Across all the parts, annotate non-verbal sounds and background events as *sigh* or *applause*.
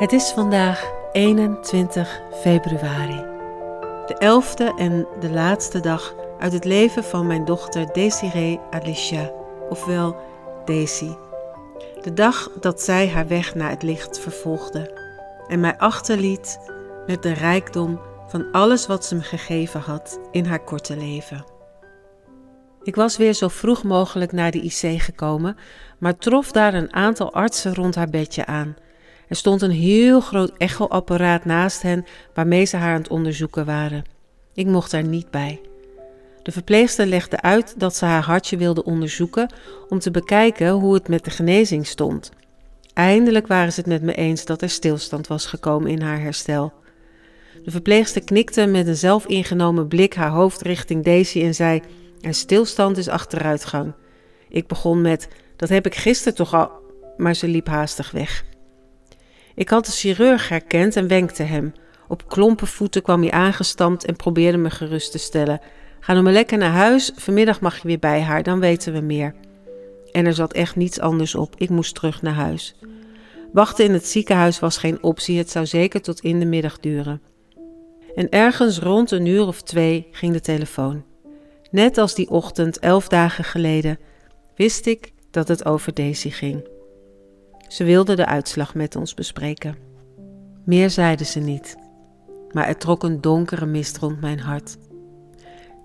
Het is vandaag 21 februari, de elfde en de laatste dag uit het leven van mijn dochter Desiree Alicia, ofwel Daisy. De dag dat zij haar weg naar het licht vervolgde en mij achterliet met de rijkdom van alles wat ze me gegeven had in haar korte leven. Ik was weer zo vroeg mogelijk naar de IC gekomen, maar trof daar een aantal artsen rond haar bedje aan. Er stond een heel groot echoapparaat naast hen waarmee ze haar aan het onderzoeken waren. Ik mocht daar niet bij. De verpleegster legde uit dat ze haar hartje wilde onderzoeken om te bekijken hoe het met de genezing stond. Eindelijk waren ze het met me eens dat er stilstand was gekomen in haar herstel. De verpleegster knikte met een zelfingenomen blik haar hoofd richting Daisy en zei: En stilstand is achteruitgang. Ik begon met: Dat heb ik gisteren toch al. Maar ze liep haastig weg. Ik had de chirurg herkend en wenkte hem. Op klompen voeten kwam hij aangestampt en probeerde me gerust te stellen. Ga nou maar lekker naar huis, vanmiddag mag je weer bij haar, dan weten we meer. En er zat echt niets anders op, ik moest terug naar huis. Wachten in het ziekenhuis was geen optie, het zou zeker tot in de middag duren. En ergens rond een uur of twee ging de telefoon. Net als die ochtend, elf dagen geleden, wist ik dat het over Daisy ging. Ze wilde de uitslag met ons bespreken. Meer zeiden ze niet, maar er trok een donkere mist rond mijn hart.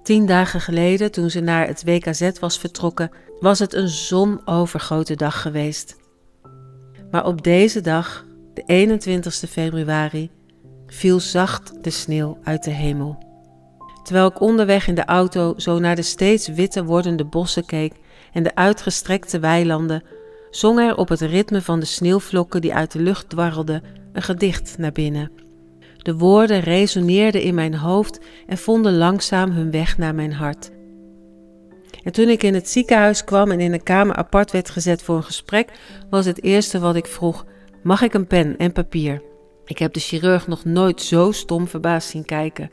Tien dagen geleden, toen ze naar het WKZ was vertrokken, was het een zonovergoten dag geweest. Maar op deze dag, de 21 februari, viel zacht de sneeuw uit de hemel. Terwijl ik onderweg in de auto zo naar de steeds witter wordende bossen keek en de uitgestrekte weilanden, zong er op het ritme van de sneeuwvlokken die uit de lucht dwarrelden een gedicht naar binnen. De woorden resoneerden in mijn hoofd en vonden langzaam hun weg naar mijn hart. En toen ik in het ziekenhuis kwam en in een kamer apart werd gezet voor een gesprek, was het eerste wat ik vroeg: Mag ik een pen en papier? Ik heb de chirurg nog nooit zo stom verbaasd zien kijken.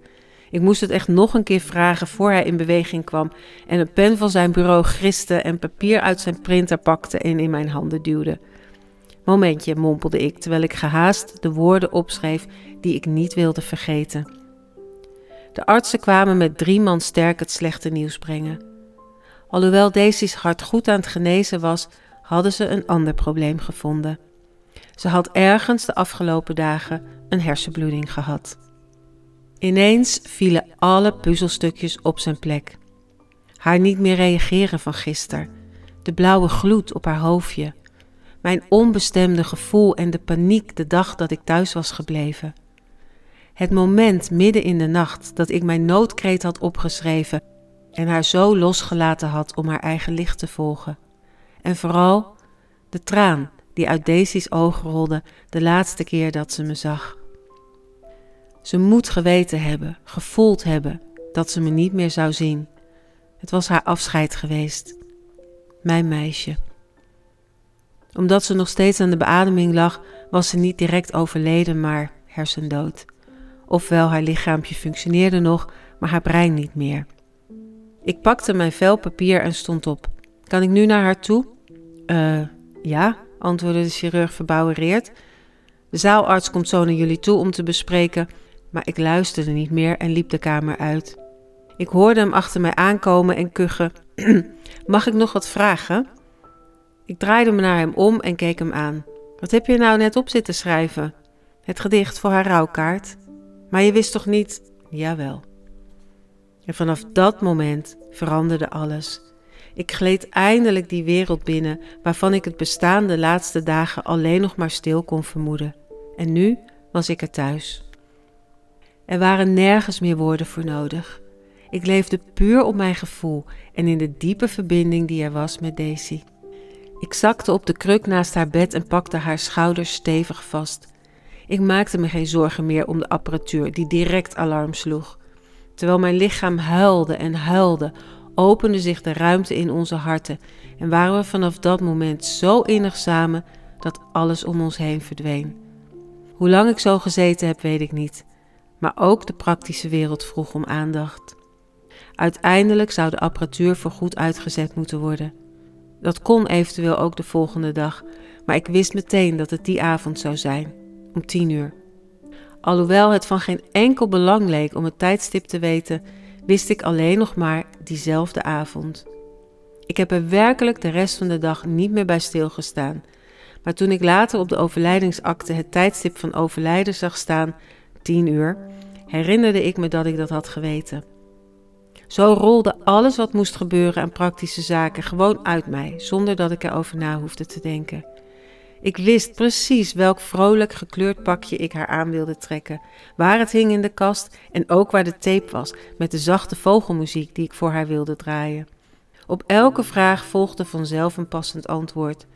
Ik moest het echt nog een keer vragen voor hij in beweging kwam en een pen van zijn bureau griste en papier uit zijn printer pakte en in mijn handen duwde. Momentje, mompelde ik terwijl ik gehaast de woorden opschreef die ik niet wilde vergeten. De artsen kwamen met drie man sterk het slechte nieuws brengen. Alhoewel Daisy's hart goed aan het genezen was, hadden ze een ander probleem gevonden. Ze had ergens de afgelopen dagen een hersenbloeding gehad. Ineens vielen alle puzzelstukjes op zijn plek. Haar niet meer reageren van gisteren, de blauwe gloed op haar hoofdje, mijn onbestemde gevoel en de paniek de dag dat ik thuis was gebleven. Het moment midden in de nacht dat ik mijn noodkreet had opgeschreven en haar zo losgelaten had om haar eigen licht te volgen. En vooral de traan die uit Daisy's ogen rolde de laatste keer dat ze me zag. Ze moet geweten hebben, gevoeld hebben dat ze me niet meer zou zien. Het was haar afscheid geweest. Mijn meisje. Omdat ze nog steeds aan de beademing lag, was ze niet direct overleden, maar hersendood. Ofwel haar lichaampje functioneerde nog, maar haar brein niet meer. Ik pakte mijn vel papier en stond op. Kan ik nu naar haar toe? Eh, ja, antwoordde de chirurg verbouwereerd. De zaalarts komt zo naar jullie toe om te bespreken, maar ik luisterde niet meer en liep de kamer uit. Ik hoorde hem achter mij aankomen en kuchen. *clears throat* Mag ik nog wat vragen? Ik draaide me naar hem om en keek hem aan. Wat heb je nou net op zitten schrijven? Het gedicht voor haar rouwkaart. Maar je wist toch niet? Jawel. En vanaf dat moment veranderde alles. Ik gleed eindelijk die wereld binnen waarvan ik het bestaan de laatste dagen alleen nog maar stil kon vermoeden. En nu was ik er thuis. Er waren nergens meer woorden voor nodig. Ik leefde puur op mijn gevoel en in de diepe verbinding die er was met Daisy. Ik zakte op de kruk naast haar bed en pakte haar schouders stevig vast. Ik maakte me geen zorgen meer om de apparatuur die direct alarm sloeg. Terwijl mijn lichaam huilde en huilde, opende zich de ruimte in onze harten en waren we vanaf dat moment zo innig samen dat alles om ons heen verdween. Hoe lang ik zo gezeten heb, weet ik niet, maar ook de praktische wereld vroeg om aandacht. Uiteindelijk zou de apparatuur voorgoed uitgezet moeten worden. Dat kon eventueel ook de volgende dag, maar ik wist meteen dat het die avond zou zijn. om tien uur. Alhoewel het van geen enkel belang leek om het tijdstip te weten, wist ik alleen nog maar diezelfde avond. Ik heb er werkelijk de rest van de dag niet meer bij stilgestaan. Maar toen ik later op de overlijdingsakte het tijdstip van overlijden zag staan, tien uur, herinnerde ik me dat ik dat had geweten. Zo rolde alles wat moest gebeuren aan praktische zaken gewoon uit mij, zonder dat ik erover na hoefde te denken. Ik wist precies welk vrolijk gekleurd pakje ik haar aan wilde trekken, waar het hing in de kast en ook waar de tape was met de zachte vogelmuziek die ik voor haar wilde draaien. Op elke vraag volgde vanzelf een passend antwoord.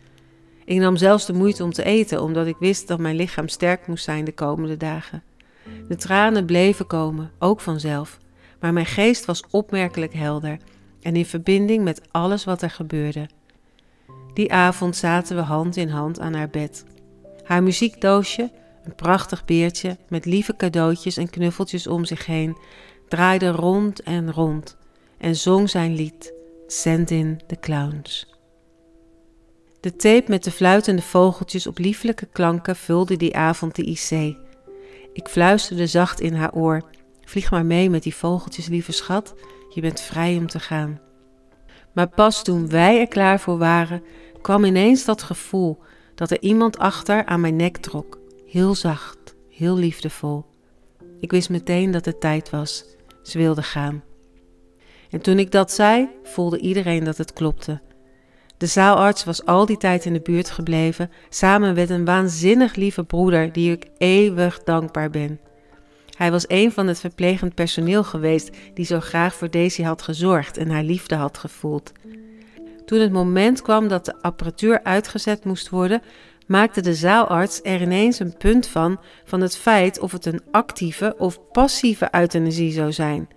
Ik nam zelfs de moeite om te eten, omdat ik wist dat mijn lichaam sterk moest zijn de komende dagen. De tranen bleven komen, ook vanzelf, maar mijn geest was opmerkelijk helder en in verbinding met alles wat er gebeurde. Die avond zaten we hand in hand aan haar bed. Haar muziekdoosje, een prachtig beertje met lieve cadeautjes en knuffeltjes om zich heen, draaide rond en rond en zong zijn lied, Send in the Clowns. De tape met de fluitende vogeltjes op lieflijke klanken vulde die avond de IC. Ik fluisterde zacht in haar oor: Vlieg maar mee met die vogeltjes, lieve schat, je bent vrij om te gaan. Maar pas toen wij er klaar voor waren, kwam ineens dat gevoel dat er iemand achter aan mijn nek trok. Heel zacht, heel liefdevol. Ik wist meteen dat het tijd was. Ze wilde gaan. En toen ik dat zei, voelde iedereen dat het klopte. De zaalarts was al die tijd in de buurt gebleven, samen met een waanzinnig lieve broeder die ik eeuwig dankbaar ben. Hij was een van het verplegend personeel geweest die zo graag voor Daisy had gezorgd en haar liefde had gevoeld. Toen het moment kwam dat de apparatuur uitgezet moest worden, maakte de zaalarts er ineens een punt van van het feit of het een actieve of passieve euthanasie zou zijn.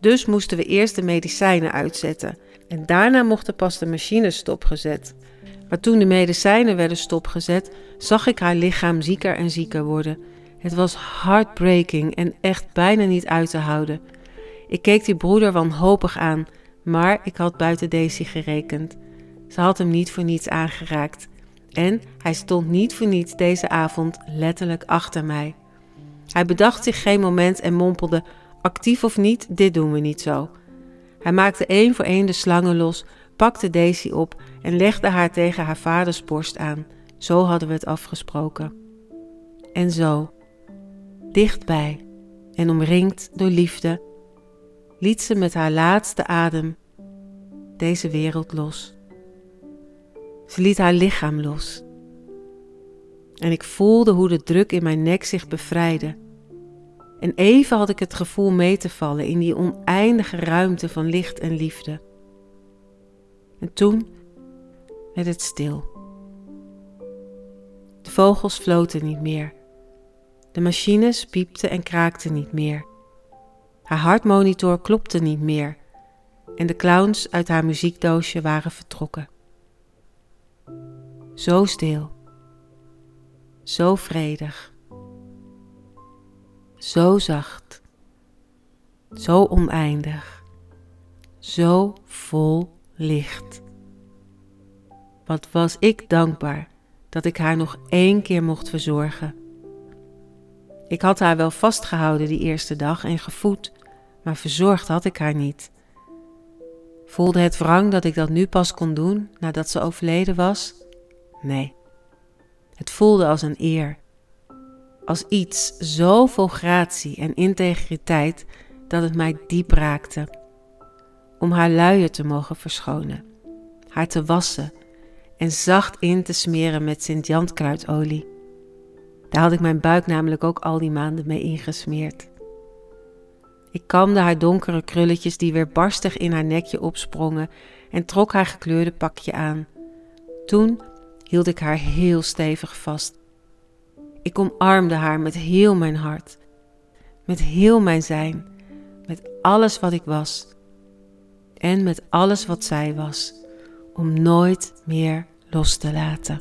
Dus moesten we eerst de medicijnen uitzetten en daarna mochten pas de machines stopgezet. Maar toen de medicijnen werden stopgezet, zag ik haar lichaam zieker en zieker worden. Het was heartbreaking en echt bijna niet uit te houden. Ik keek die broeder wanhopig aan, maar ik had buiten Daisy gerekend. Ze had hem niet voor niets aangeraakt. En hij stond niet voor niets deze avond letterlijk achter mij. Hij bedacht zich geen moment en mompelde: Actief of niet, dit doen we niet zo. Hij maakte één voor één de slangen los, pakte Daisy op en legde haar tegen haar vaders borst aan. Zo hadden we het afgesproken. En zo, dichtbij en omringd door liefde, liet ze met haar laatste adem deze wereld los. Ze liet haar lichaam los. En ik voelde hoe de druk in mijn nek zich bevrijdde. En even had ik het gevoel mee te vallen in die oneindige ruimte van licht en liefde. En toen werd het stil. De vogels floten niet meer. De machines piepten en kraakten niet meer. Haar hartmonitor klopte niet meer en de clowns uit haar muziekdoosje waren vertrokken. Zo stil, zo vredig, zo zacht, zo oneindig, zo vol licht. Wat was ik dankbaar dat ik haar nog één keer mocht verzorgen. Ik had haar wel vastgehouden die eerste dag en gevoed, maar verzorgd had ik haar niet. Voelde het wrang dat ik dat nu pas kon doen nadat ze overleden was? Nee. Het voelde als een eer. Als iets zo vol gratie en integriteit dat het mij diep raakte. Om haar luier te mogen verschonen, haar te wassen en zacht in te smeren met Sint-Jankruidolie. Daar had ik mijn buik namelijk ook al die maanden mee ingesmeerd. Ik kamde haar donkere krulletjes die weer barstig in haar nekje opsprongen en trok haar gekleurde pakje aan. Toen hield ik haar heel stevig vast. Ik omarmde haar met heel mijn hart, met heel mijn zijn, met alles wat ik was en met alles wat zij was, om nooit meer los te laten.